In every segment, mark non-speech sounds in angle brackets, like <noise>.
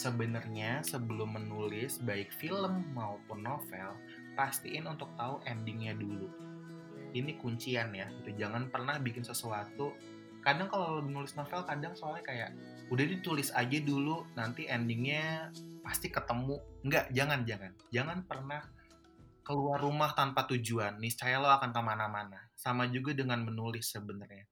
sebenarnya sebelum menulis baik film maupun novel, pastiin untuk tahu endingnya dulu. Ini kuncian ya, gitu. jangan pernah bikin sesuatu. Kadang kalau nulis novel, kadang soalnya kayak udah ditulis aja dulu, nanti endingnya pasti ketemu. Enggak, jangan, jangan, jangan pernah keluar rumah tanpa tujuan. Niscaya lo akan ke mana-mana. Sama juga dengan menulis sebenarnya.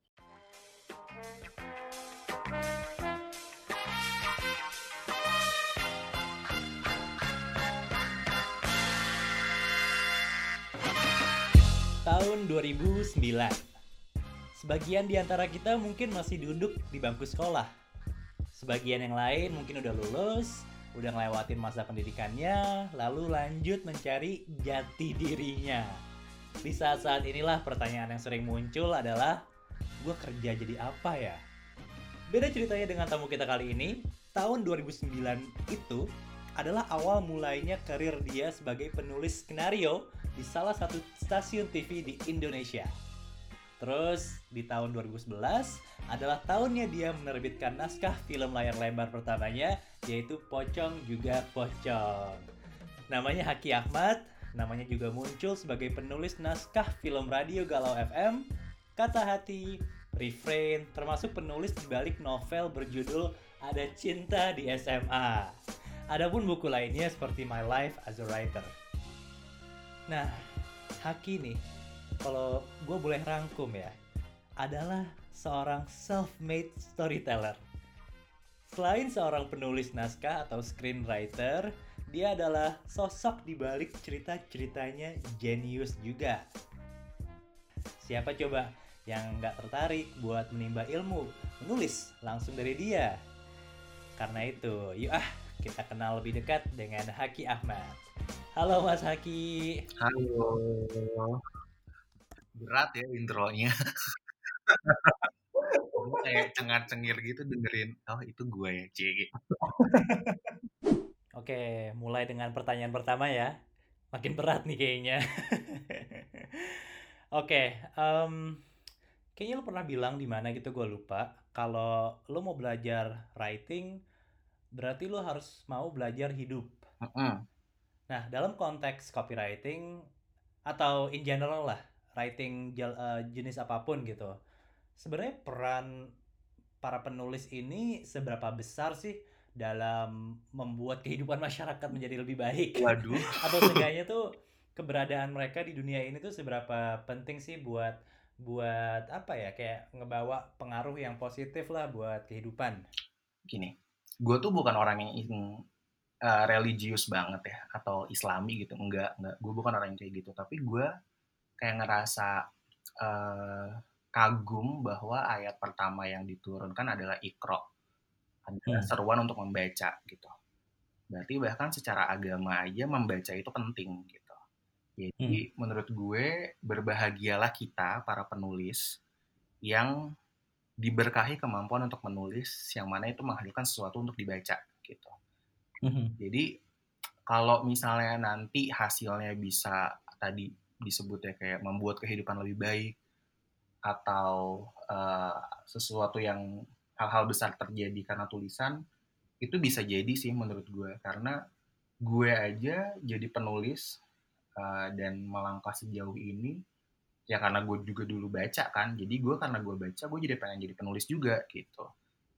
Tahun 2009. Sebagian di antara kita mungkin masih duduk di bangku sekolah. Sebagian yang lain mungkin udah lulus, udah ngelewatin masa pendidikannya, lalu lanjut mencari jati dirinya. Di saat-saat inilah pertanyaan yang sering muncul adalah, gue kerja jadi apa ya? Beda ceritanya dengan tamu kita kali ini, tahun 2009 itu adalah awal mulainya karir dia sebagai penulis skenario di salah satu stasiun TV di Indonesia. Terus di tahun 2011 adalah tahunnya dia menerbitkan naskah film layar lebar pertamanya yaitu Pocong juga Pocong. Namanya Haki Ahmad, namanya juga muncul sebagai penulis naskah film radio Galau FM, Kata Hati, Refrain, termasuk penulis di balik novel berjudul Ada Cinta di SMA. Adapun buku lainnya seperti My Life as a Writer. Nah, Haki nih, kalau gue boleh rangkum ya, adalah seorang self-made storyteller. Selain seorang penulis naskah atau screenwriter, dia adalah sosok di balik cerita-ceritanya jenius juga. Siapa coba yang nggak tertarik buat menimba ilmu, menulis langsung dari dia? Karena itu, yuk ah kita kenal lebih dekat dengan Haki Ahmad. Halo Mas Haki. Halo. Berat ya intronya. kayak cengar-cengir gitu dengerin, oh itu gue ya, Cie. Oke, mulai dengan pertanyaan pertama ya. Makin berat nih kayaknya. <laughs> Oke, um, kayaknya lo pernah bilang di mana gitu gue lupa. Kalau lo mau belajar writing, berarti lo harus mau belajar hidup. Uh -uh. Nah, dalam konteks copywriting atau in general lah, writing uh, jenis apa pun gitu. Sebenarnya peran para penulis ini seberapa besar sih dalam membuat kehidupan <laughs> masyarakat menjadi lebih baik? Waduh. <laughs> atau seenggaknya tuh keberadaan mereka di dunia ini tuh seberapa penting sih buat buat apa ya kayak ngebawa pengaruh yang positif lah buat kehidupan. Gini, gue tuh bukan orang yang uh, religius banget ya atau islami gitu. Enggak enggak. Gue bukan orang yang kayak gitu. Tapi gue kayak ngerasa uh, kagum bahwa ayat pertama yang diturunkan adalah ikro ada hmm. seruan untuk membaca gitu. Berarti bahkan secara agama aja membaca itu penting gitu. Jadi hmm. menurut gue berbahagialah kita para penulis yang diberkahi kemampuan untuk menulis yang mana itu menghadirkan sesuatu untuk dibaca Mm-hmm. Jadi kalau misalnya nanti hasilnya bisa tadi disebut ya kayak membuat kehidupan lebih baik atau uh, sesuatu yang hal-hal besar terjadi karena tulisan itu bisa jadi sih menurut gue. Karena gue aja jadi penulis uh, dan melangkah sejauh ini ya karena gue juga dulu baca kan. Jadi gue karena gue baca gue jadi pengen jadi penulis juga gitu.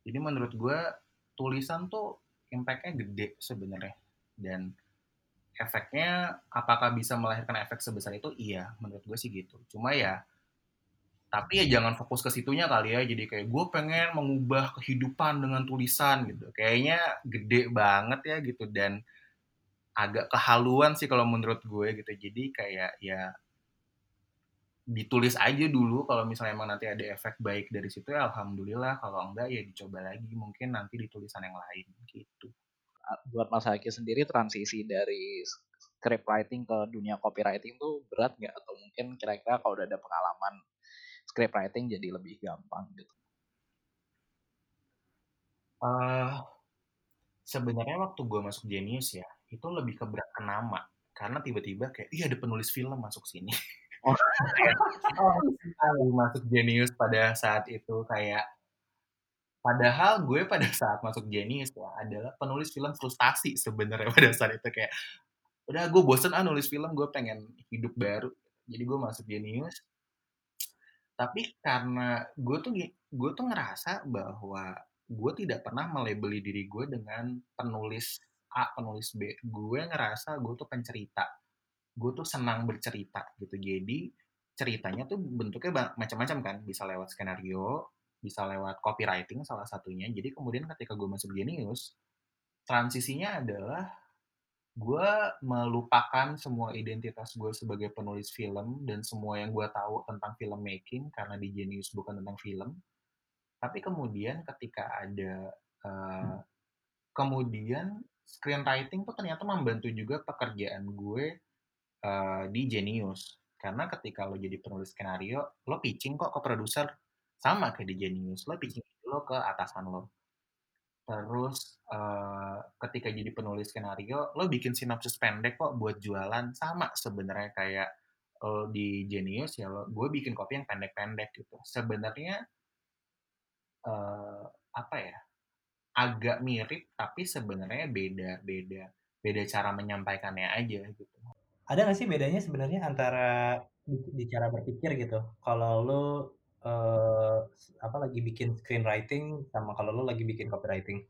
Jadi menurut gue tulisan tuh impactnya gede sebenarnya. Dan efeknya apakah bisa melahirkan efek sebesar itu? Iya menurut gue sih gitu. Cuma ya tapi ya jangan fokus ke situnya kali ya. Jadi kayak gue pengen mengubah kehidupan dengan tulisan gitu. Kayaknya gede banget ya gitu. Dan agak kehaluan sih kalau menurut gue gitu. Jadi kayak ya ditulis aja dulu kalau misalnya emang nanti ada efek baik dari situ ya alhamdulillah. Kalau enggak ya dicoba lagi mungkin nanti di tulisan yang lain gitu. Buat Mas Haki sendiri transisi dari script writing ke dunia copywriting tuh berat nggak? Atau mungkin kira-kira kalau udah ada pengalaman script writing jadi lebih gampang gitu? Uh, sebenarnya waktu gue masuk Genius ya itu lebih ke berat ke nama. Karena tiba-tiba kayak iya ada penulis film masuk sini <laughs> Oh, oh masuk jenius pada saat itu kayak Padahal gue pada saat masuk Genius ya adalah penulis film frustasi sebenarnya pada saat itu kayak udah gue bosen ah nulis film gue pengen hidup baru. Jadi gue masuk Genius tapi karena gue tuh gue tuh ngerasa bahwa gue tidak pernah melebeli diri gue dengan penulis A penulis B. Gue ngerasa gue tuh pencerita gue tuh senang bercerita gitu. Jadi ceritanya tuh bentuknya macam-macam kan. Bisa lewat skenario bisa lewat copywriting salah satunya. Jadi kemudian ketika gue masuk Genius transisinya adalah gue melupakan semua identitas gue sebagai penulis film dan semua yang gue tahu tentang filmmaking karena di Genius bukan tentang film. Tapi kemudian ketika ada uh, kemudian screenwriting tuh ternyata membantu juga pekerjaan gue uh, di Genius. Karena ketika lo jadi penulis skenario lo pitching kok ke produser. Sama kayak di Genius lo pitching lo ke atasan lo. Terus uh, ketika jadi penulis skenario lo bikin sinopsis pendek kok buat jualan. Sama sebenarnya kayak lo di Genius ya lo gue bikin kopi yang pendek-pendek gitu. Sebenarnya uh, apa ya agak mirip tapi sebenarnya beda beda beda cara menyampaikannya aja gitu ada nggak sih bedanya sebenarnya antara di, cara berpikir gitu kalau lo uh, apa lagi bikin screenwriting sama kalau lo lagi bikin copywriting?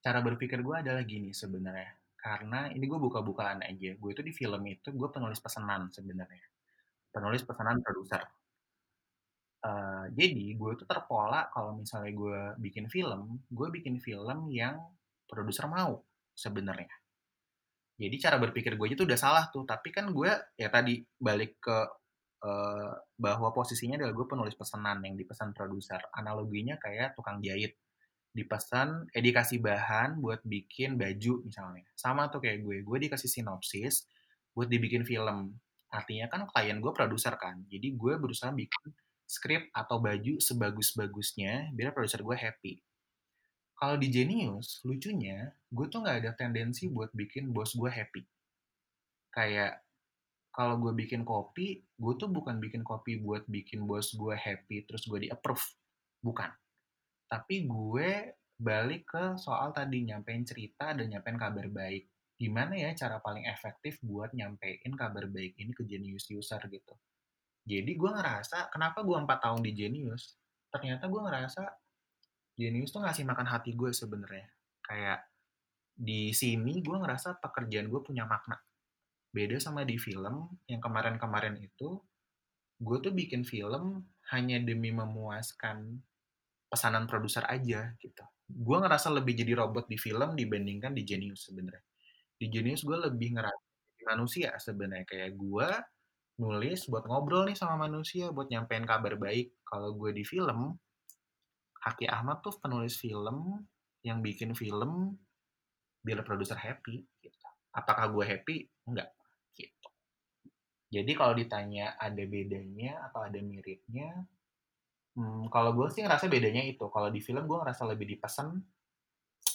Cara berpikir gue adalah gini sebenarnya. Karena ini gue buka-bukaan aja. Gue itu di film itu gue penulis pesanan sebenarnya. Penulis pesanan produser. Uh, jadi gue itu terpola kalau misalnya gue bikin film, gue bikin film yang produser mau sebenarnya. Jadi cara berpikir gue itu udah salah tuh, tapi kan gue ya tadi balik ke uh, bahwa posisinya adalah gue penulis pesanan yang dipesan produser. Analoginya kayak tukang jahit. Dipesan, eh dikasih bahan buat bikin baju misalnya. Sama tuh kayak gue, gue dikasih sinopsis buat dibikin film. Artinya kan klien gue produser kan. Jadi gue berusaha bikin skrip atau baju sebagus-bagusnya biar produser gue happy. Kalau di Genius, lucunya, gue tuh nggak ada tendensi buat bikin bos gue happy. Kayak kalau gue bikin kopi, gue tuh bukan bikin kopi buat bikin bos gue happy terus gue di approve, bukan. Tapi gue balik ke soal tadi nyampein cerita dan nyampein kabar baik. Gimana ya cara paling efektif buat nyampein kabar baik ini ke Genius user gitu. Jadi gue ngerasa kenapa gue empat tahun di Genius, ternyata gue ngerasa Genius tuh ngasih makan hati gue sebenarnya. Kayak di sini gue ngerasa pekerjaan gue punya makna. Beda sama di film yang kemarin-kemarin itu gue tuh bikin film hanya demi memuaskan pesanan produser aja gitu. Gue ngerasa lebih jadi robot di film dibandingkan di Genius sebenarnya. Di Genius gue lebih ngerasa manusia sebenarnya. Kayak gue nulis buat ngobrol nih sama manusia buat nyampein kabar baik. Kalau gue di film Haki Ahmad tuh penulis film yang bikin film biar produser happy gitu. apakah gue happy enggak jadi kalau ditanya ada bedanya atau ada miripnya, hmm, kalau gue sih ngerasa bedanya itu. Kalau di film gue ngerasa lebih dipesan,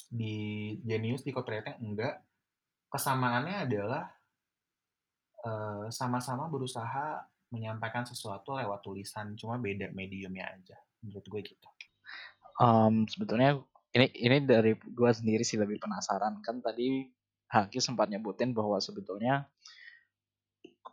di Genius, di copywriting enggak. Kesamaannya adalah sama sama-sama berusaha menyampaikan sesuatu lewat tulisan, cuma beda mediumnya aja. Menurut gue gitu. Um, sebetulnya ini ini dari gue sendiri sih lebih penasaran kan tadi Haki sempat nyebutin bahwa sebetulnya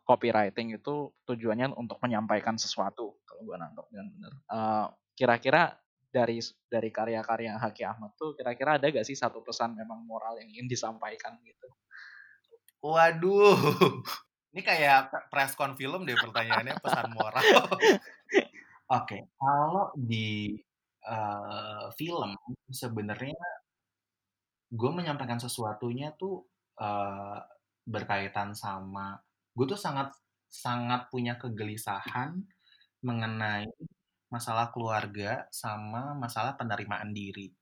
copywriting itu tujuannya untuk menyampaikan sesuatu kalau gue nangkep dengan benar. Uh, kira-kira dari dari karya-karya Haki Ahmad tuh kira-kira ada gak sih satu pesan memang moral yang ingin disampaikan gitu? Waduh, <laughs> ini kayak press film deh pertanyaannya pesan moral. <laughs> <laughs> Oke, okay. kalau di uh, film sebenarnya gue menyampaikan sesuatunya tuh uh, berkaitan sama gue tuh sangat sangat punya kegelisahan mengenai masalah keluarga sama masalah penerimaan diri.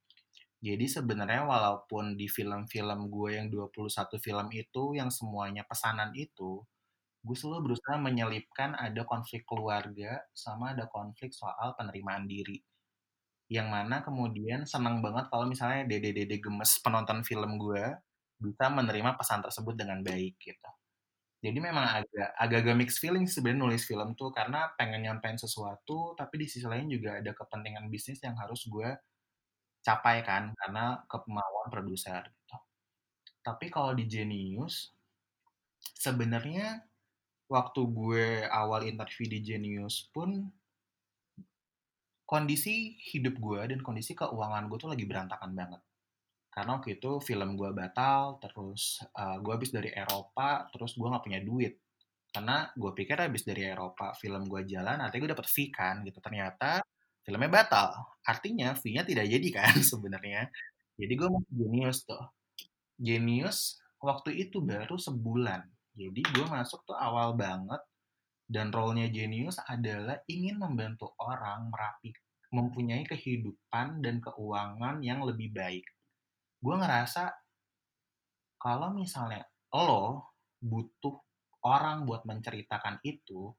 Jadi sebenarnya walaupun di film-film gue yang 21 film itu yang semuanya pesanan itu, gue selalu berusaha menyelipkan ada konflik keluarga sama ada konflik soal penerimaan diri. Yang mana kemudian senang banget kalau misalnya dede-dede gemes penonton film gue bisa menerima pesan tersebut dengan baik gitu. Jadi memang agak agak-agak mixed feeling sebenarnya nulis film tuh karena pengen nyampein sesuatu tapi di sisi lain juga ada kepentingan bisnis yang harus gue capai kan karena kemauan produser gitu. Tapi kalau di Genius sebenarnya waktu gue awal interview di Genius pun kondisi hidup gue dan kondisi keuangan gue tuh lagi berantakan banget. Karena waktu itu film gue batal, terus uh, gue habis dari Eropa, terus gue nggak punya duit. Karena gue pikir habis dari Eropa film gue jalan, artinya gue dapet fee kan gitu. Ternyata filmnya batal. Artinya fee-nya tidak jadi kan <laughs> sebenarnya. Jadi gue mau Genius tuh. Genius waktu itu baru sebulan. Jadi gue masuk tuh awal banget dan role-nya Genius adalah ingin membantu orang merapi mempunyai kehidupan dan keuangan yang lebih baik gue ngerasa kalau misalnya lo butuh orang buat menceritakan itu,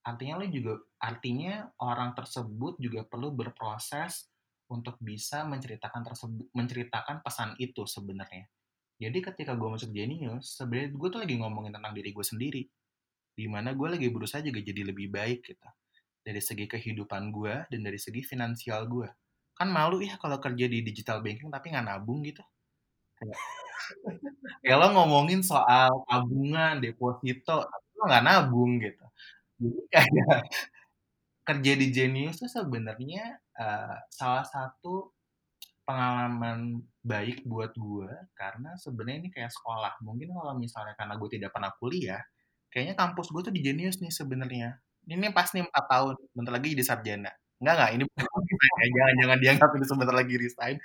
artinya lo juga artinya orang tersebut juga perlu berproses untuk bisa menceritakan tersebut menceritakan pesan itu sebenarnya. Jadi ketika gue masuk Genius, sebenarnya gue tuh lagi ngomongin tentang diri gue sendiri. Di mana gue lagi berusaha juga jadi lebih baik gitu. Dari segi kehidupan gue dan dari segi finansial gue. Kan malu ya kalau kerja di digital banking tapi nggak nabung gitu. <laughs> Kayak lo ngomongin soal tabungan deposito tapi lo nggak nabung gitu. Jadi <laughs> kayak kerja di Genius tuh sebenarnya uh, salah satu pengalaman baik buat gue karena sebenarnya ini kayak sekolah. Mungkin kalau misalnya karena gue tidak pernah kuliah kayaknya kampus gue tuh di Genius nih sebenarnya ini pas nih empat tahun bentar lagi jadi sarjana Enggak enggak, ini jangan-jangan <laughs> dianggap ini sebentar lagi resign.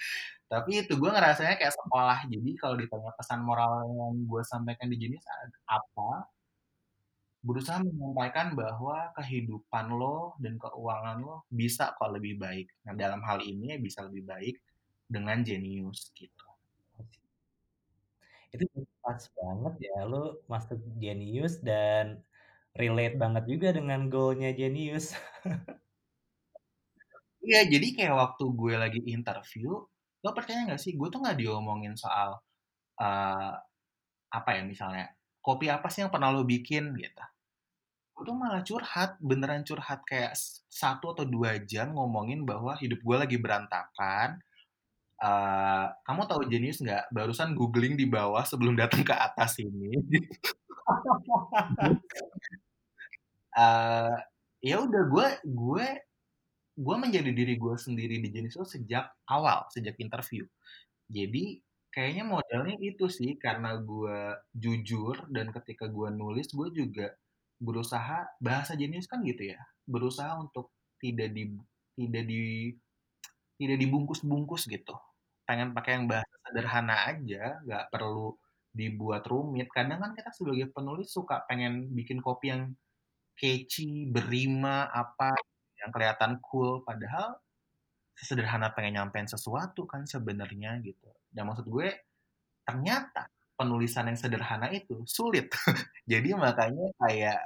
Tapi itu gue ngerasanya kayak sekolah. Jadi kalau ditanya pesan moral yang gue sampaikan di jenis apa, berusaha menyampaikan bahwa kehidupan lo dan keuangan lo bisa kok lebih baik. Nah dalam hal ini ya bisa lebih baik dengan jenius gitu. Itu pas banget ya lo masuk jenius dan relate banget juga dengan goalnya jenius. <laughs> Iya, jadi kayak waktu gue lagi interview, lo percaya nggak sih, gue tuh nggak diomongin soal uh, apa ya misalnya kopi apa sih yang pernah lo bikin gitu. Gue tuh malah curhat, beneran curhat kayak satu atau dua jam ngomongin bahwa hidup gue lagi berantakan. Uh, kamu tahu jenius nggak? Barusan googling di bawah sebelum datang ke atas ini. uh, ya udah gue gue gue menjadi diri gue sendiri di jenis itu sejak awal, sejak interview. Jadi kayaknya modelnya itu sih karena gue jujur dan ketika gue nulis gue juga berusaha bahasa jenis kan gitu ya, berusaha untuk tidak di tidak di tidak dibungkus-bungkus gitu. Pengen pakai yang bahasa sederhana aja, nggak perlu dibuat rumit. Kadang kan kita sebagai penulis suka pengen bikin kopi yang catchy, berima, apa yang kelihatan cool. Padahal sederhana pengen nyampein sesuatu kan sebenarnya gitu. Dan maksud gue ternyata penulisan yang sederhana itu sulit. <laughs> Jadi makanya kayak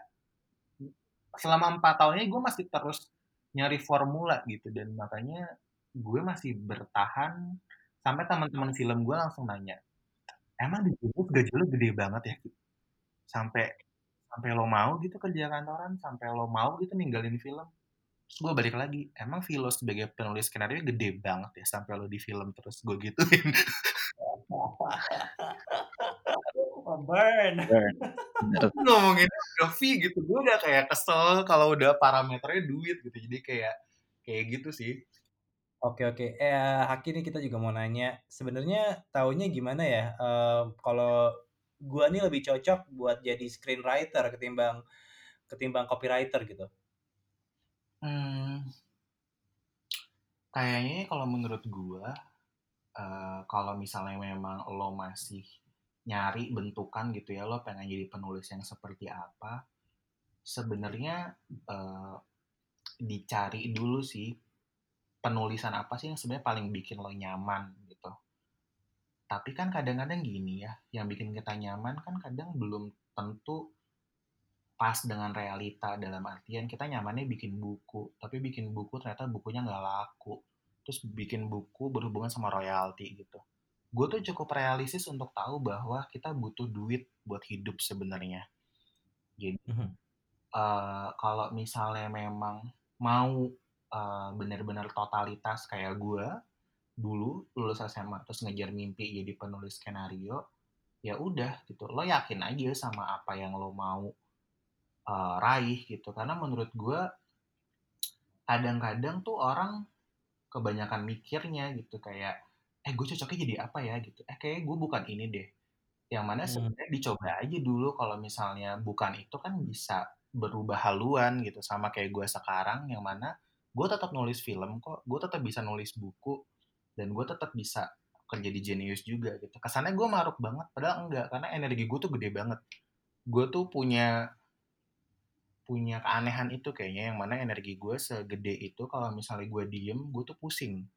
selama empat tahun ini gue masih terus nyari formula gitu. Dan makanya gue masih bertahan sampai teman-teman film gue langsung nanya emang di YouTube gaji lo gede banget ya sampai sampai lo mau gitu kerja kantoran sampai lo mau gitu ninggalin film Terus gue balik lagi, emang Vilo sebagai penulis skenario gede banget ya sampai lo di film terus gue gituin. <laughs> Burn. Burn. <laughs> Ngomongin fee gitu, gue udah kayak kesel kalau udah parameternya duit gitu. Jadi kayak kayak gitu sih. Oke oke. Eh Haki nih kita juga mau nanya, sebenarnya taunya gimana ya? Uh, kalau gue nih lebih cocok buat jadi screenwriter ketimbang ketimbang copywriter gitu. Hmm. Kayaknya kalau menurut gua, uh, kalau misalnya memang lo masih nyari bentukan gitu ya, lo pengen jadi penulis yang seperti apa, sebenarnya uh, dicari dulu sih penulisan apa sih yang sebenarnya paling bikin lo nyaman gitu. Tapi kan kadang-kadang gini ya, yang bikin kita nyaman kan kadang belum tentu pas dengan realita dalam artian kita nyamannya bikin buku tapi bikin buku ternyata bukunya nggak laku terus bikin buku berhubungan sama royalti gitu gue tuh cukup realistis untuk tahu bahwa kita butuh duit buat hidup sebenarnya jadi mm -hmm. uh, kalau misalnya memang mau uh, benar-benar totalitas kayak gue dulu lulus SMA terus ngejar mimpi jadi penulis skenario ya udah gitu. Lo yakin aja sama apa yang lo mau uh, raih gitu. Karena menurut gue kadang-kadang tuh orang kebanyakan mikirnya gitu kayak eh gue cocoknya jadi apa ya? gitu. Eh kayak gue bukan ini deh. Yang mana sebenarnya dicoba aja dulu kalau misalnya bukan itu kan bisa berubah haluan gitu. Sama kayak gue sekarang yang mana gue tetap nulis film kok gue tetap bisa nulis buku dan gue tetap bisa kerja di Genius juga gitu. Kesannya gue maruk banget padahal enggak karena energi gue tuh gede banget. Gue tuh punya punya keanehan itu kayaknya yang mana energi gue segede itu kalau misalnya gue diem gue tuh pusing.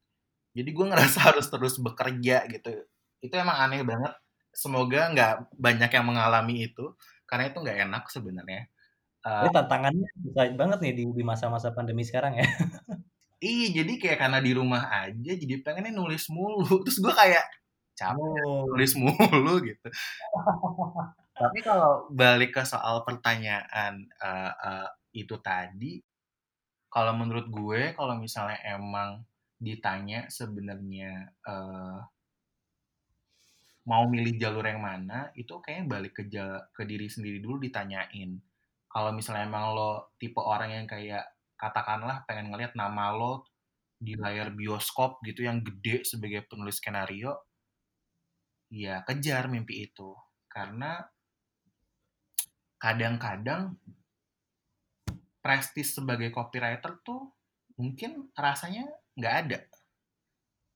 Jadi gue ngerasa <laughs> harus terus bekerja gitu. Itu emang aneh banget. Semoga nggak banyak yang mengalami itu karena itu nggak enak sebenarnya uh, Ini tantangannya besar banget nih di masa-masa pandemi sekarang ya Iya, jadi kayak karena di rumah aja, jadi pengennya nulis mulu. <laughs> Terus gue kayak capek oh. nulis mulu gitu. <laughs> Tapi kalau balik ke soal pertanyaan uh, uh, itu tadi, kalau menurut gue, kalau misalnya emang ditanya sebenarnya uh, mau milih jalur yang mana, itu kayaknya balik ke ke diri sendiri dulu ditanyain. Kalau misalnya emang lo tipe orang yang kayak katakanlah pengen ngelihat nama lo di layar bioskop gitu yang gede sebagai penulis skenario, ya kejar mimpi itu. Karena kadang-kadang prestis sebagai copywriter tuh mungkin rasanya nggak ada.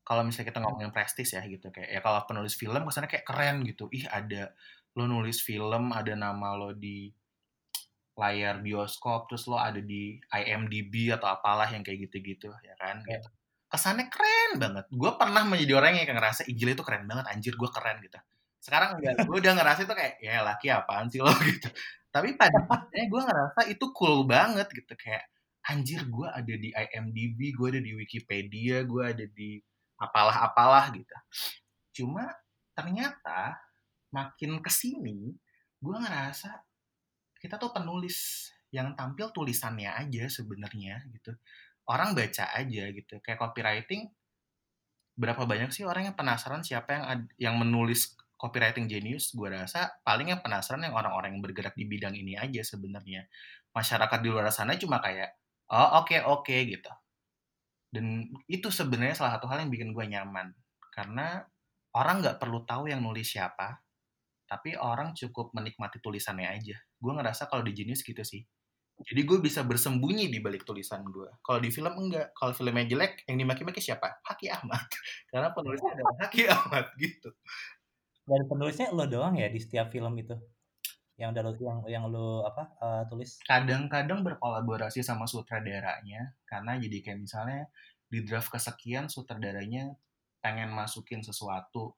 Kalau misalnya kita ngomongin prestis ya gitu kayak ya kalau penulis film kesannya kayak keren gitu. Ih ada lo nulis film, ada nama lo di layar bioskop terus lo ada di IMDb atau apalah yang kayak gitu-gitu ya kan yeah. gitu. kesannya keren banget. Gue pernah menjadi orang yang ngerasa Ijil itu keren banget anjir gue keren gitu. Sekarang enggak gue udah ngerasa itu kayak ya laki apaan sih lo? <laughs> Gitu. Tapi pada akhirnya gue ngerasa itu cool banget gitu. Kayak anjir gue ada di IMDb gue ada di Wikipedia gue ada di apalah apalah gitu. Cuma ternyata makin ke sini gue ngerasa kita tuh penulis yang tampil tulisannya aja sebenarnya gitu. Orang baca aja gitu. Kayak copywriting berapa banyak sih orang yang penasaran siapa yang yang menulis copywriting genius? Gue rasa paling yang penasaran yang orang-orang yang bergerak di bidang ini aja sebenarnya. Masyarakat di luar sana cuma kayak oh oke okay, oke okay, gitu. Dan itu sebenarnya salah satu hal yang bikin gue nyaman. Karena orang nggak perlu tahu yang nulis siapa tapi orang cukup menikmati tulisannya aja. Gue ngerasa kalau di Genius gitu sih. Jadi gue bisa bersembunyi di balik tulisan gue. Kalau di film enggak. Kalau filmnya jelek, yang dimaki-maki siapa? Haki Ahmad. <laughs> Karena penulisnya adalah Haki Ahmad gitu. Dan penulisnya lo doang ya di setiap film itu? Yang udah yang yang lo apa uh, tulis? Kadang-kadang berkolaborasi sama sutradaranya karena jadi kayak misalnya di draft kesekian sutradaranya pengen masukin sesuatu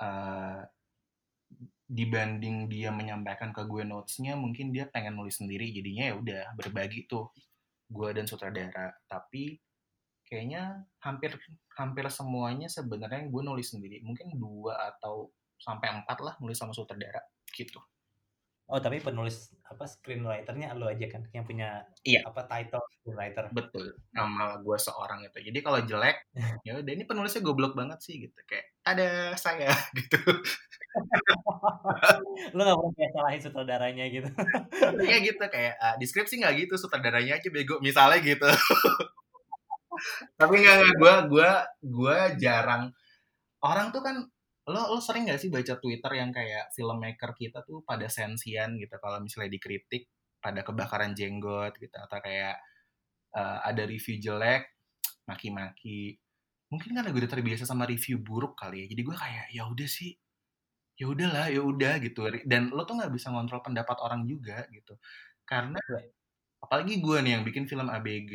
uh, dibanding dia menyampaikan ke gue notesnya mungkin dia pengen nulis sendiri jadinya ya udah berbagi tuh. Gue dan sutradara. Tapi kayaknya hampir hampir semuanya sebenarnya gue nulis sendiri mungkin dua atau sampai empat lah nulis sama sutradara gitu Oh tapi penulis apa screenwriternya lo aja kan yang punya iya. apa title screenwriter. Betul. Nama gue seorang itu. Jadi kalau jelek <laughs> ya udah ini penulisnya goblok banget sih gitu kayak ada saya <laughs> gitu. <laughs> lo gak pernah kayak salahin sutradaranya gitu. Iya gitu kayak uh, deskripsi nggak gitu sutradaranya aja bego misalnya gitu. tapi nggak gue gue gue jarang orang tuh kan lo lo sering gak sih baca Twitter yang kayak filmmaker kita tuh pada sensian gitu? Kalau misalnya dikritik pada kebakaran jenggot gitu atau kayak uh, ada review jelek maki-maki. Mungkin karena gue udah terbiasa sama review buruk kali ya jadi gue kayak ya udah sih ya udahlah ya udah gitu. Dan lo tuh nggak bisa ngontrol pendapat orang juga gitu. Karena apalagi gue nih yang bikin film ABG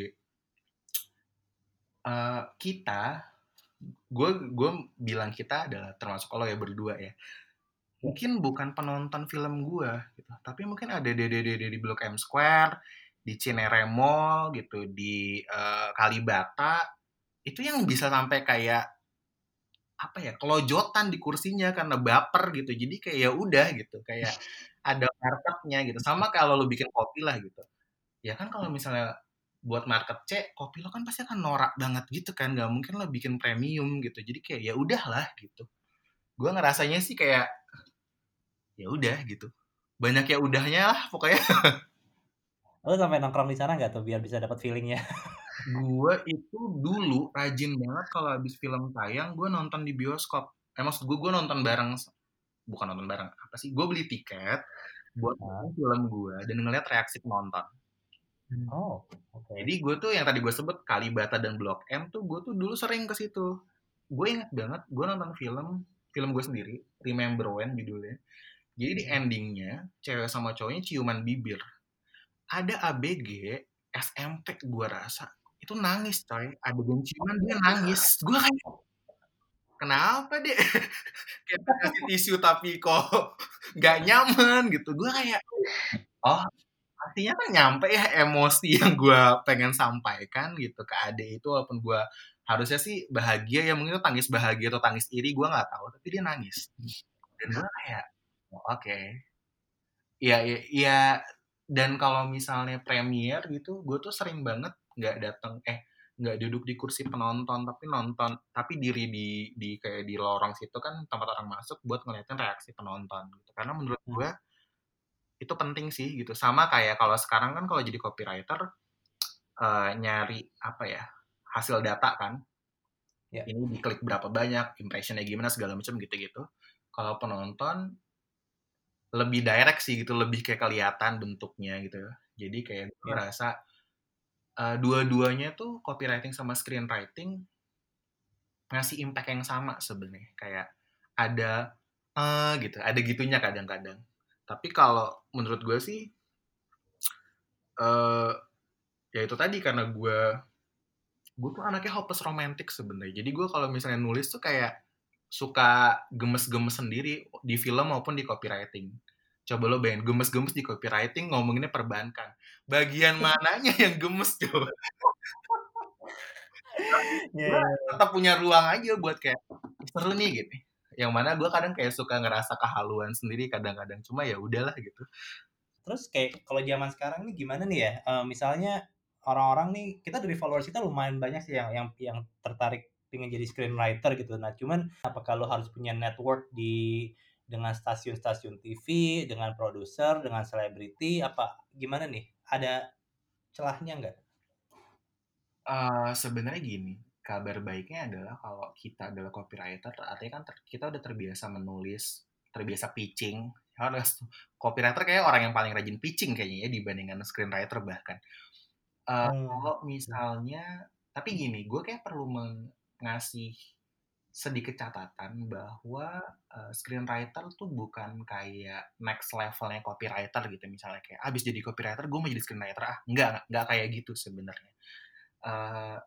uh, eh, kita gue gue bilang kita adalah termasuk kalau ya berdua ya. Mungkin bukan penonton film gue gitu tapi mungkin ada dede di Blok M Square di Cinere Mall gitu di uh, Kalibata. Itu yang bisa sampai kayak apa ya kelojotan di kursinya karena baper gitu. Jadi kayak ya udah gitu kayak <laughs> ada marketnya gitu. Sama kalau lo bikin kopi lah gitu. Ya kan kalau misalnya buat market C kopi lo kan pasti akan norak banget gitu kan nggak mungkin lo bikin premium gitu. Jadi kayak ya udahlah gitu. Gue ngerasanya sih kayak ya udah gitu. Banyak ya udahnya lah pokoknya. <laughs> Lo sampai nongkrong di sana nggak tuh biar bisa dapat feelingnya? <laughs> Gue itu dulu rajin banget kalau habis film tayang gue nonton di bioskop. Eh maksud gue gue nonton bareng bukan nonton bareng apa sih gue beli tiket buat nonton film gue dan ngeliat reaksi penonton. Oh jadi gue tuh yang tadi gue sebut Kalibata dan Blok M tuh gue tuh dulu sering ke situ. Gue inget banget gue nonton film film gue sendiri Remember When judulnya. Jadi di endingnya cewek sama cowoknya ciuman bibir. Ada ABG SMP gue rasa itu nangis coy. Ada ciuman dia nangis. Gue kayak kenapa deh <laughs> kayak kasih tisu tapi kok <laughs> nggak nyaman gitu. Gue kayak oh artinya kan nyampe ya emosi yang gue pengen sampaikan gitu ke ade itu walaupun gue harusnya sih bahagia ya mungkin itu tangis bahagia atau tangis iri gue nggak tahu tapi dia nangis. Dan gue kayak oh, oke. Okay. ya ya, ya dan kalau misalnya premier gitu gue tuh sering banget nggak datang eh nggak duduk di kursi penonton tapi nonton tapi diri di di kayak di lorong situ kan tempat orang masuk buat ngeliatin reaksi penonton gitu. Karena menurut gue itu penting sih gitu. Sama kayak kalau sekarang kan kalau jadi copywriter uh, nyari apa ya hasil data kan. Ya. ini diklik berapa banyak impressionnya gimana segala macam gitu-gitu. Kalau penonton lebih direct sih gitu. Lebih kayak kelihatan bentuknya gitu. Jadi kayak Ya. rasa uh, dua-duanya tuh copywriting sama screenwriting ngasih impact yang sama sebenarnya. Kayak ada eh gitu. Ada gitunya kadang-kadang tapi kalau menurut gue sih eh ya itu tadi karena gue gue tuh anaknya hopeless romantic sebenarnya. Jadi gue kalau misalnya nulis tuh kayak suka gemes-gemes sendiri di film maupun di copywriting. Coba lo bayangin gemes-gemes di copywriting ngomonginnya perbankan. Bagian mananya yang gemes coba. <laughs> Ya, gue tetap punya ruang aja buat kayak seru nih gitu yang mana gue kadang kayak suka ngerasa kehaluan sendiri kadang-kadang. Cuma ya udahlah gitu. Terus kayak kalau zaman sekarang nih gimana nih ya? Eh, misalnya orang-orang nih kita dari followers kita lumayan banyak sih yang yang yang tertarik pengen jadi screenwriter gitu. Nah cuman apakah lo harus punya network di dengan stasiun-stasiun TV dengan produser dengan selebriti apa gimana nih? Ada celahnya nggak? Eh, sebenarnya gini kabar baiknya adalah kalau kita adalah copywriter artinya kan ter- kita udah terbiasa menulis terbiasa pitching. Harus copywriter kayak orang yang paling rajin pitching kayaknya ya dibandingkan screenwriter bahkan. Eh, Hmm. kalau misalnya tapi gini gue kayak perlu ngasih sedikit catatan bahwa eh, screenwriter tuh bukan kayak next levelnya copywriter gitu. Misalnya kayak abis jadi copywriter gue mau jadi screenwriter. Ah nggak nggak- kayak gitu sebenarnya. Eh,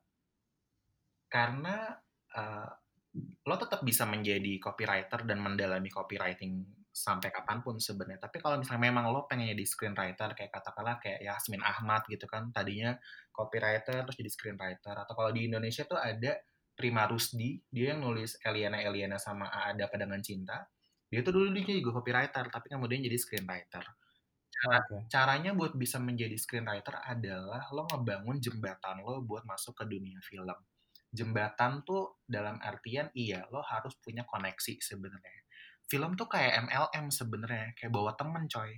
karena eh, lo tetap bisa menjadi copywriter dan mendalami copywriting sampai kapan pun sebenarnya. Tapi kalau misalnya memang lo pengen jadi screenwriter kayak katakanlah kayak Yasmin Ahmad gitu kan, tadinya copywriter terus jadi screenwriter. Atau kalau di Indonesia tuh ada Prima Rusdi, dia yang nulis Eliana Eliana sama Ada Padangan Cinta. Dia tuh dulu dia juga copywriter, tapi kemudian jadi screenwriter. Oke. Caranya buat bisa menjadi screenwriter adalah lo ngebangun jembatan lo buat masuk ke dunia film. Jembatan tuh dalam artian iya lo harus punya koneksi sebenarnya. Film tuh kayak MLM sebenarnya, kayak bawa temen coy.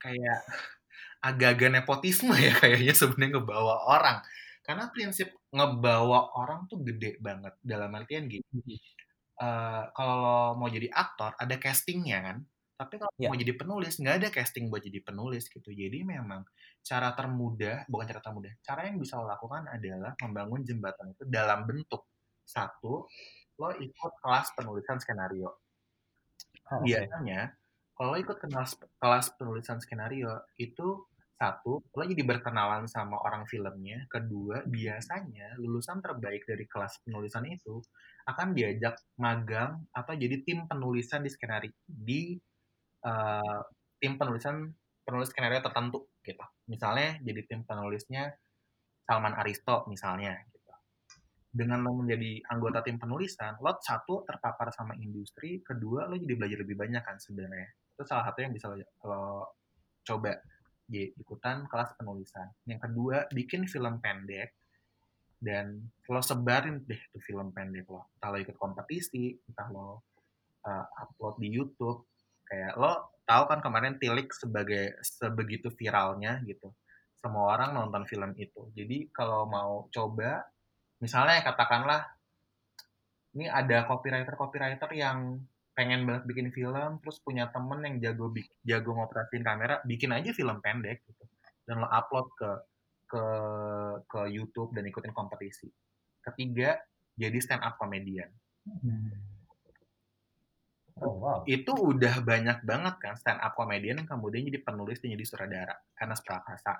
Kayak <laughs> agak-agak nepotisme ya kayaknya sebenarnya ngebawa orang. Karena prinsip ngebawa orang tuh gede banget dalam artian gini. eh, kalau mau jadi aktor ada castingnya kan tapi kalau Ya. mau jadi penulis nggak ada casting buat jadi penulis gitu. Jadi memang cara termudah bukan cara termudah cara yang bisa lo lakukan adalah membangun jembatan itu dalam bentuk satu lo ikut kelas penulisan skenario. Oh, biasanya kalau lo ikut kelas kelas penulisan skenario itu satu lo jadi berkenalan sama orang filmnya. Kedua biasanya lulusan terbaik dari kelas penulisan itu akan diajak magang atau jadi tim penulisan di skenario di eh, tim penulisan penulis skenario tertentu gitu. Misalnya jadi tim penulisnya Salman Aristo misalnya gitu. Dengan lo menjadi anggota tim penulisan lo satu terpapar sama industri kedua lo jadi belajar lebih banyak kan sebenarnya. Itu salah satu yang bisa lo, coba jadi ikutan kelas penulisan. Yang kedua bikin film pendek dan lo sebarin deh tuh film pendek lo. Entah lo ikut kompetisi entah lo uh, upload di YouTube kayak lo tahu kan kemarin Tilik sebagai sebegitu viralnya gitu. Semua orang nonton film itu. Jadi kalau mau coba misalnya katakanlah ini ada copywriter copywriter yang pengen banget bikin film terus punya temen yang jago jago ngoperasin kamera bikin aja film pendek gitu. Dan lo upload ke ke ke YouTube dan ikutin kompetisi. Ketiga jadi stand up comedian. Hmm. Oh, wow. Itu udah banyak banget kan stand up comedian yang kemudian jadi penulis dan jadi sutradara. Karena Prakasa,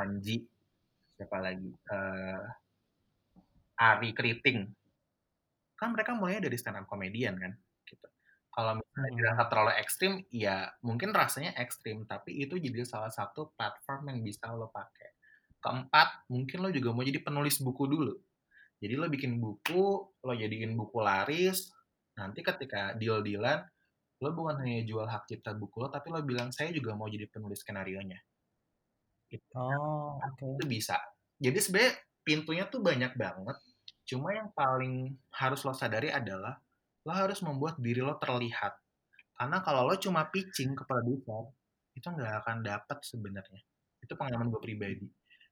Anji, siapa lagi? Uh, Ari Kriting. Kan mereka mulainya dari stand up comedian kan. Gitu. Kalau misalnya hmm. dirasa terlalu ekstrim, ya mungkin rasanya ekstrim, tapi itu jadi salah satu platform yang bisa lo pakai. Keempat, mungkin lo juga mau jadi penulis buku dulu. Jadi lo bikin buku, lo jadiin buku laris, nanti ketika deal-dealan lo bukan hanya jual hak cipta buku lo tapi lo bilang saya juga mau jadi penulis skenario nya gitu. oh okay. itu bisa. Jadi sebenarnya pintunya tuh banyak banget. Cuma yang paling harus lo sadari adalah lo harus membuat diri lo terlihat. Karena kalau lo cuma pitching ke produser itu nggak akan dapat sebenarnya. Itu pengalaman gue pribadi.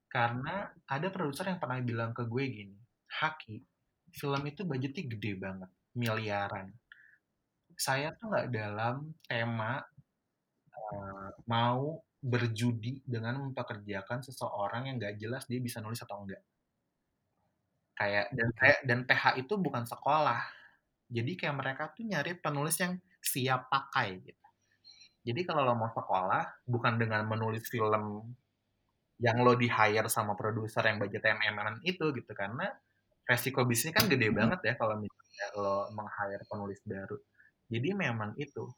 Karena ada produser yang pernah bilang ke gue gini Haki film itu budgetnya gede banget miliaran. Saya tuh nggak dalam tema uh, mau berjudi dengan mempekerjakan seseorang yang nggak jelas dia bisa nulis atau enggak. Kayak dan kayak dan PH itu bukan sekolah. Jadi kayak mereka tuh nyari penulis yang siap pakai gitu. Jadi kalau lo mau sekolah bukan dengan menulis film yang lo di hire sama produser yang budget mm itu gitu karena resiko bisnisnya kan gede banget ya kalau misalnya lo meng-hire penulis baru. Jadi memang itu.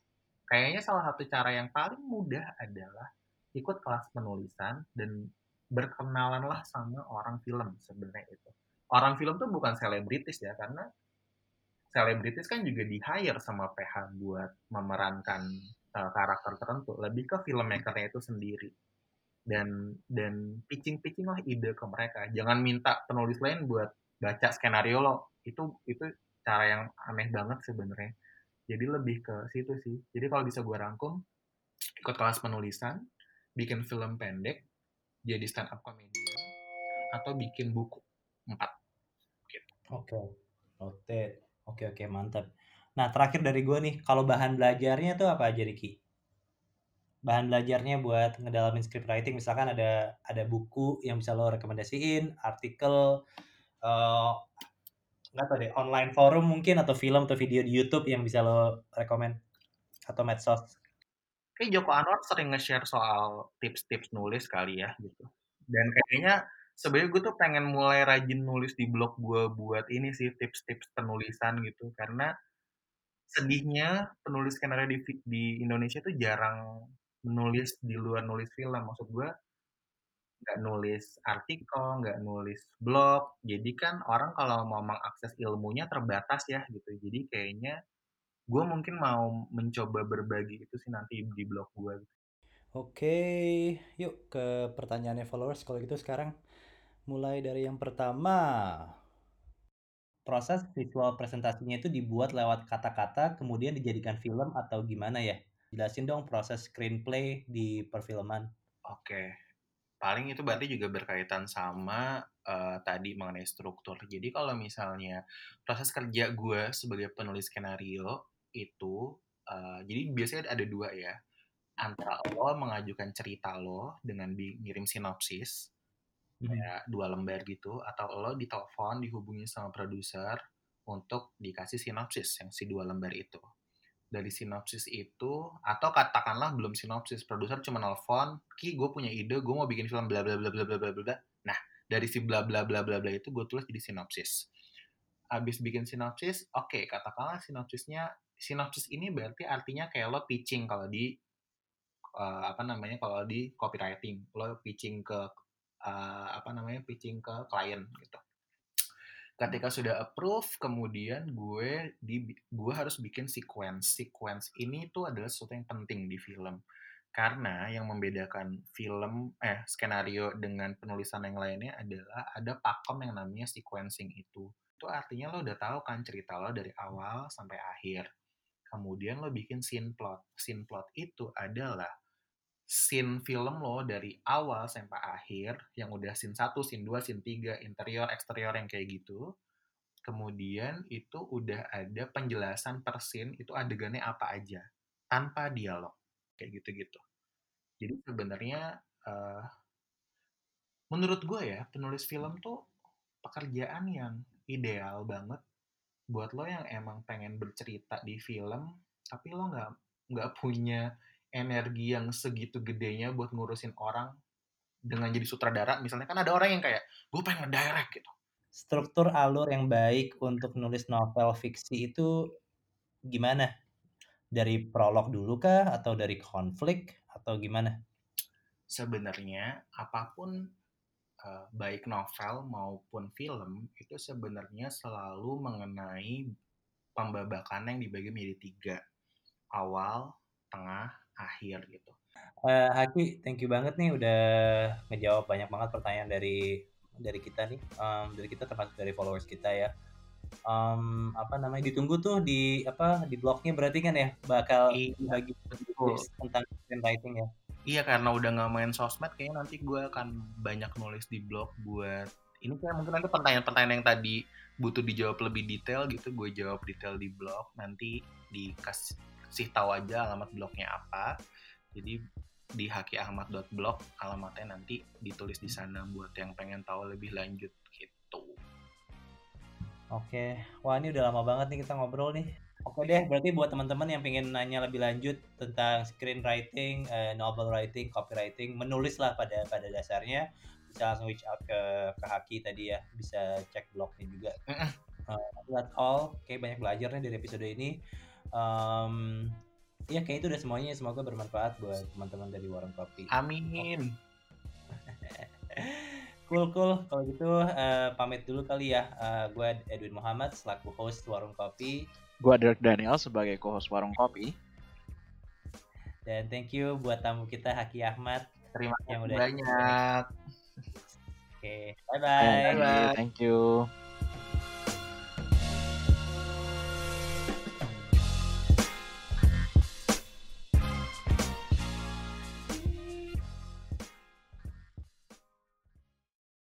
Kayaknya salah satu cara yang paling mudah adalah ikut kelas penulisan dan berkenalanlah sama orang film sebenarnya itu. Orang film tuh bukan selebritis ya, karena selebritis kan juga di hire sama PH buat memerankan uh, karakter tertentu. Lebih ke filmmakernya itu sendiri. Dan dan pitching-pitching lah ide ke mereka. Jangan minta penulis lain buat baca skenario lo itu itu cara yang aneh banget sebenarnya. Jadi lebih ke situ sih. Jadi kalau bisa gue rangkum ikut kelas penulisan bikin film pendek jadi stand up comedian atau bikin buku empat. Gitu. oke. Oke. Oke oke mantap. Nah terakhir dari gue nih kalau bahan belajarnya tuh apa aja Riki? Bahan belajarnya buat ngedalamin script writing misalkan ada ada buku yang bisa lo rekomendasiin artikel uh, nggak tahu deh online forum mungkin atau film atau video di YouTube yang bisa lo rekomend atau medsos? Kayak Joko Anwar sering nge-share soal tips-tips nulis kali ya gitu. Dan kayaknya sebenarnya gue tuh pengen mulai rajin nulis di blog gue buat ini sih tips-tips penulisan gitu karena sedihnya penulis skenario di, di Indonesia tuh jarang menulis di luar nulis film maksud gue nggak nulis artikel, nggak nulis blog. Jadi kan orang kalau mau mengakses ilmunya terbatas ya gitu. Jadi kayaknya gue mungkin mau mencoba berbagi itu sih nanti di blog gue. Gitu. Oke, yuk ke pertanyaannya followers. Kalau gitu sekarang mulai dari yang pertama. Proses visual presentasinya itu dibuat lewat kata-kata, kemudian dijadikan film atau gimana ya? Jelasin dong proses screenplay di perfilman. Oke, paling itu berarti juga berkaitan sama uh, tadi mengenai struktur. Jadi kalau misalnya proses kerja gue sebagai penulis skenario itu, uh, jadi biasanya ada dua ya. Antara lo mengajukan cerita lo dengan ngirim sinopsis, hmm. kayak dua lembar gitu, atau lo ditelepon, dihubungi sama produser untuk dikasih sinopsis yang si dua lembar itu dari sinopsis itu atau katakanlah belum sinopsis produser cuma nelfon ki gue punya ide gue mau bikin film bla bla bla bla bla bla bla. Nah dari si bla bla bla bla bla itu gue tulis jadi sinopsis. Abis bikin sinopsis oke okay, katakanlah sinopsisnya sinopsis ini berarti artinya kayak lo pitching kalau di uh, apa namanya kalau di copywriting lo pitching ke uh, apa namanya pitching ke klien gitu ketika sudah approve kemudian gue di gue harus bikin sequence sequence ini tuh adalah sesuatu yang penting di film Karena yang membedakan film eh skenario dengan penulisan yang lainnya adalah ada pakom yang namanya sequencing itu. Itu artinya lo udah tahu kan cerita lo dari awal sampai akhir. Kemudian lo bikin scene plot. Scene plot itu adalah scene film lo dari awal sampai akhir yang udah scene 1, scene 2, scene 3, interior, eksterior yang kayak gitu. Kemudian itu udah ada penjelasan per scene itu adegannya apa aja tanpa dialog kayak gitu-gitu. Jadi sebenarnya uh, menurut gue ya penulis film tuh pekerjaan yang ideal banget buat lo yang emang pengen bercerita di film tapi lo nggak nggak punya energi yang segitu gedenya buat ngurusin orang dengan jadi sutradara misalnya kan ada orang yang kayak gue pengen ngedirect gitu. Struktur alur yang baik untuk nulis novel fiksi itu gimana? Dari prolog dulu kah atau dari konflik atau gimana? Sebenarnya apa pun uh, baik novel maupun film itu sebenarnya selalu mengenai pembabakan yang dibagi menjadi tiga. Awal, tengah, akhir gitu. Uh, Haki, thank you banget nih udah ngejawab banyak banget pertanyaan dari dari kita nih, um, dari kita termasuk dari followers kita ya. Um, apa namanya ditunggu tuh di apa di blognya berarti kan ya bakal iya, bagi tentang screenwriting ya. Iya karena udah nggak main sosmed kayaknya nanti gue akan banyak nulis di blog buat ini kayak mungkin nanti pertanyaan-pertanyaan yang tadi butuh dijawab lebih detail gitu gue jawab detail di blog nanti dikasih tahu aja alamat blognya apa jadi di hakiahmad.blog alamatnya nanti ditulis di sana buat yang pengen tahu lebih lanjut gitu. Oke, wah ini udah lama banget nih kita ngobrol nih. Oke deh, berarti buat teman-teman yang pengen nanya lebih lanjut tentang screenwriting, uh, novel writing, copywriting, menulis lah pada pada dasarnya, bisa langsung reach out ke ke Haki tadi ya, bisa cek blognya juga. Uh, that's all. Oke, banyak belajar nih dari episode ini. Um, ya kayak itu udah semuanya. Semoga bermanfaat buat teman-teman dari Warung Kopi. Amin. <laughs> Cool, cool. Kalau gitu uh, pamit dulu kali ya. Uh, gue Edwin Muhammad selaku host Warung Kopi. Gue Dirk Daniel sebagai co-host Warung Kopi. Dan thank you buat tamu kita Haki Ahmad. Terima kasih banyak. Oke, okay, bye-bye. Bye-bye. Thank you.